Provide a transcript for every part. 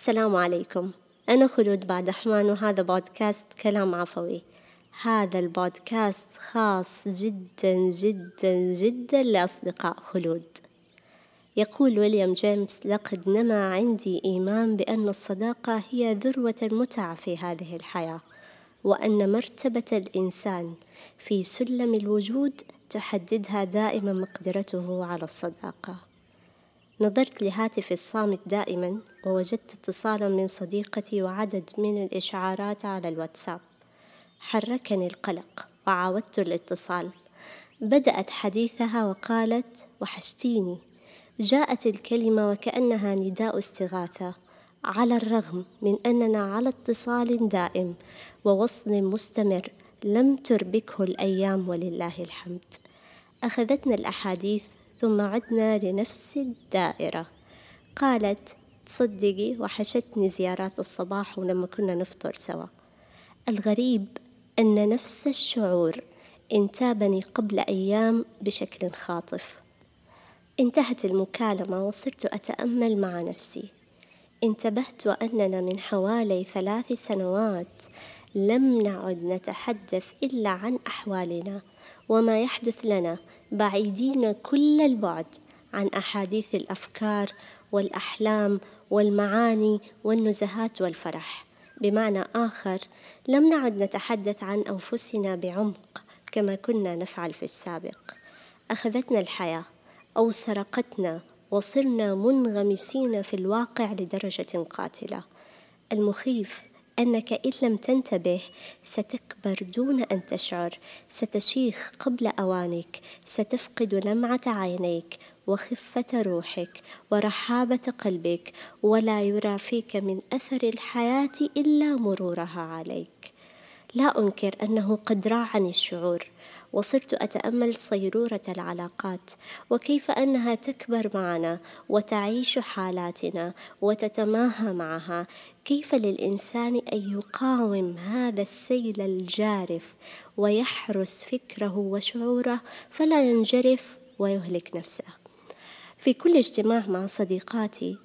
السلام عليكم. أنا خلود بعد أحمان وهذا بودكاست كلام عفوي. هذا البودكاست خاص جدا جدا جدا لأصدقاء خلود. يقول ويليام جيمس لقد نما عندي إيمان بأن الصداقة هي ذروة المتع في هذه الحياة وأن مرتبة الإنسان في سلم الوجود تحددها دائما مقدرته على الصداقة. نظرت لهاتفي الصامت دائما ووجدت اتصالا من صديقتي وعدد من الإشعارات على الواتساب. حركني القلق وعاودت الاتصال. بدأت حديثها وقالت وحشتيني. جاءت الكلمة وكأنها نداء استغاثة على الرغم من أننا على اتصال دائم ووصل مستمر لم تربكه الأيام ولله الحمد. أخذتنا الأحاديث ثم عدنا لنفس الدائرة. قالت تصدقي وحشتني زيارات الصباح ولما كنا نفطر سوا. الغريب أن نفس الشعور انتابني قبل أيام بشكل خاطف. انتهت المكالمة وصرت أتأمل مع نفسي. انتبهت وأننا من حوالي ثلاث سنوات لم نعد نتحدث إلا عن أحوالنا وما يحدث لنا بعيدين كل البعد عن أحاديث الأفكار والأحلام والمعاني والنزهات والفرح. بمعنى آخر لم نعد نتحدث عن أنفسنا بعمق كما كنا نفعل في السابق. أخذتنا الحياة أو سرقتنا وصرنا منغمسين في الواقع لدرجة قاتلة. المخيف أنك إن لم تنتبه ستكبر دون أن تشعر ستشيخ قبل أوانك ستفقد لمعة عينيك وخفة روحك ورحابة قلبك ولا يرى فيك من أثر الحياة إلا مرورها عليك. لا أنكر أنه قد راعني الشعور وصرت أتأمل صيرورة العلاقات وكيف أنها تكبر معنا وتعيش حالاتنا وتتماهى معها كيف للإنسان أن يقاوم هذا السيل الجارف ويحرس فكره وشعوره فلا ينجرف ويهلك نفسه. في كل اجتماع مع صديقاتي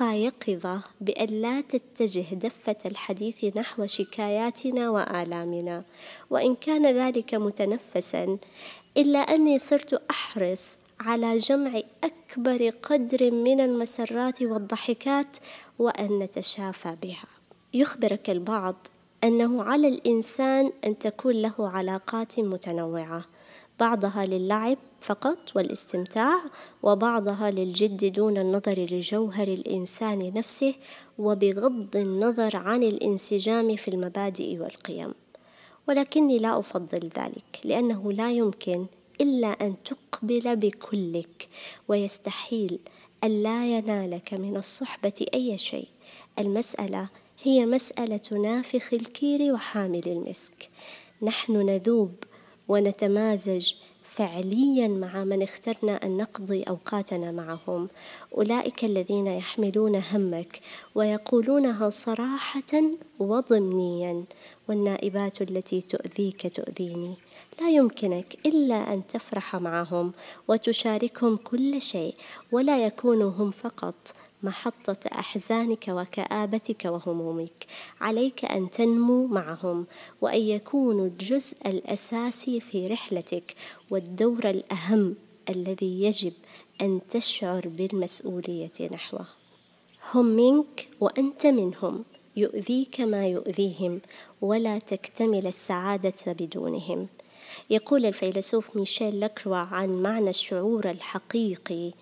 يقظة بأن لا تتجه دفة الحديث نحو شكاياتنا وآلامنا وإن كان ذلك متنفسا إلا أني صرت أحرص على جمع أكبر قدر من المسرات والضحكات وأن نتشافى بها. يخبرك البعض أنه على الإنسان أن تكون له علاقات متنوعة بعضها للعب فقط والاستمتاع وبعضها للجد دون النظر لجوهر الإنسان نفسه وبغض النظر عن الانسجام في المبادئ والقيم. ولكني لا أفضل ذلك لأنه لا يمكن إلا أن تقبل بكلك ويستحيل أن لا ينالك من الصحبة أي شيء. المسألة هي مسألة نافخ الكير وحامل المسك. نحن نذوب ونتمازج فعليا مع من اخترنا أن نقضي أوقاتنا معهم. أولئك الذين يحملون همك ويقولونها صراحة وضمنيا والنائبات التي تؤذيك تؤذيني. لا يمكنك إلا أن تفرح معهم وتشاركهم كل شيء ولا يكونوا هم فقط. محطة أحزانك وكآبتك وهمومك. عليك أن تنمو معهم وأن يكونوا الجزء الأساسي في رحلتك والدور الأهم الذي يجب أن تشعر بالمسؤولية نحوه. هم منك وأنت منهم. يؤذيك ما يؤذيهم ولا تكتمل السعادة بدونهم. يقول الفيلسوف ميشيل لكروا عن معنى الشعور الحقيقي.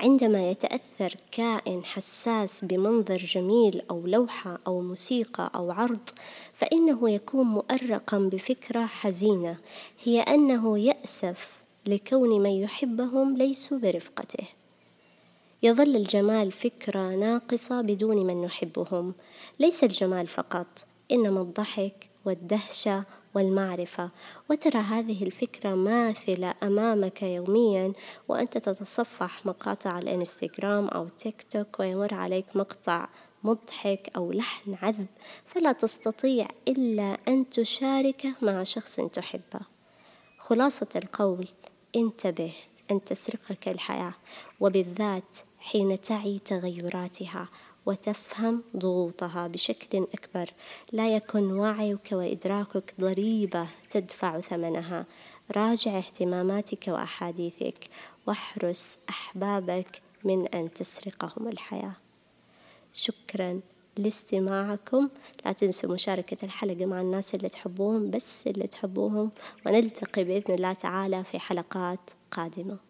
عندما يتأثر كائن حساس بمنظر جميل أو لوحة أو موسيقى أو عرض فإنه يكون مؤرقا بفكرة حزينة هي أنه يأسف لكون من يحبهم ليسوا برفقته. يظل الجمال فكرة ناقصة بدون من نحبهم ليس الجمال فقط إنما الضحك والدهشة والمعرفة. وترى هذه الفكرة ماثلة أمامك يوميا وأنت تتصفح مقاطع الإنستغرام أو تيك توك ويمر عليك مقطع مضحك أو لحن عذب. فلا تستطيع إلا أن تشاركه مع شخص تحبه. خلاصة القول انتبه أن تسرقك الحياة وبالذات حين تعي تغيراتها. وتفهم ضغوطها بشكل أكبر. لا يكن وعيك وإدراكك ضريبة تدفع ثمنها. راجع اهتماماتك وأحاديثك. واحرس أحبابك من أن تسرقهم الحياة. شكرا لاستماعكم. لا تنسوا مشاركة الحلقة مع الناس اللي تحبوهم بس اللي تحبوهم. ونلتقي بإذن الله تعالى في حلقات قادمة.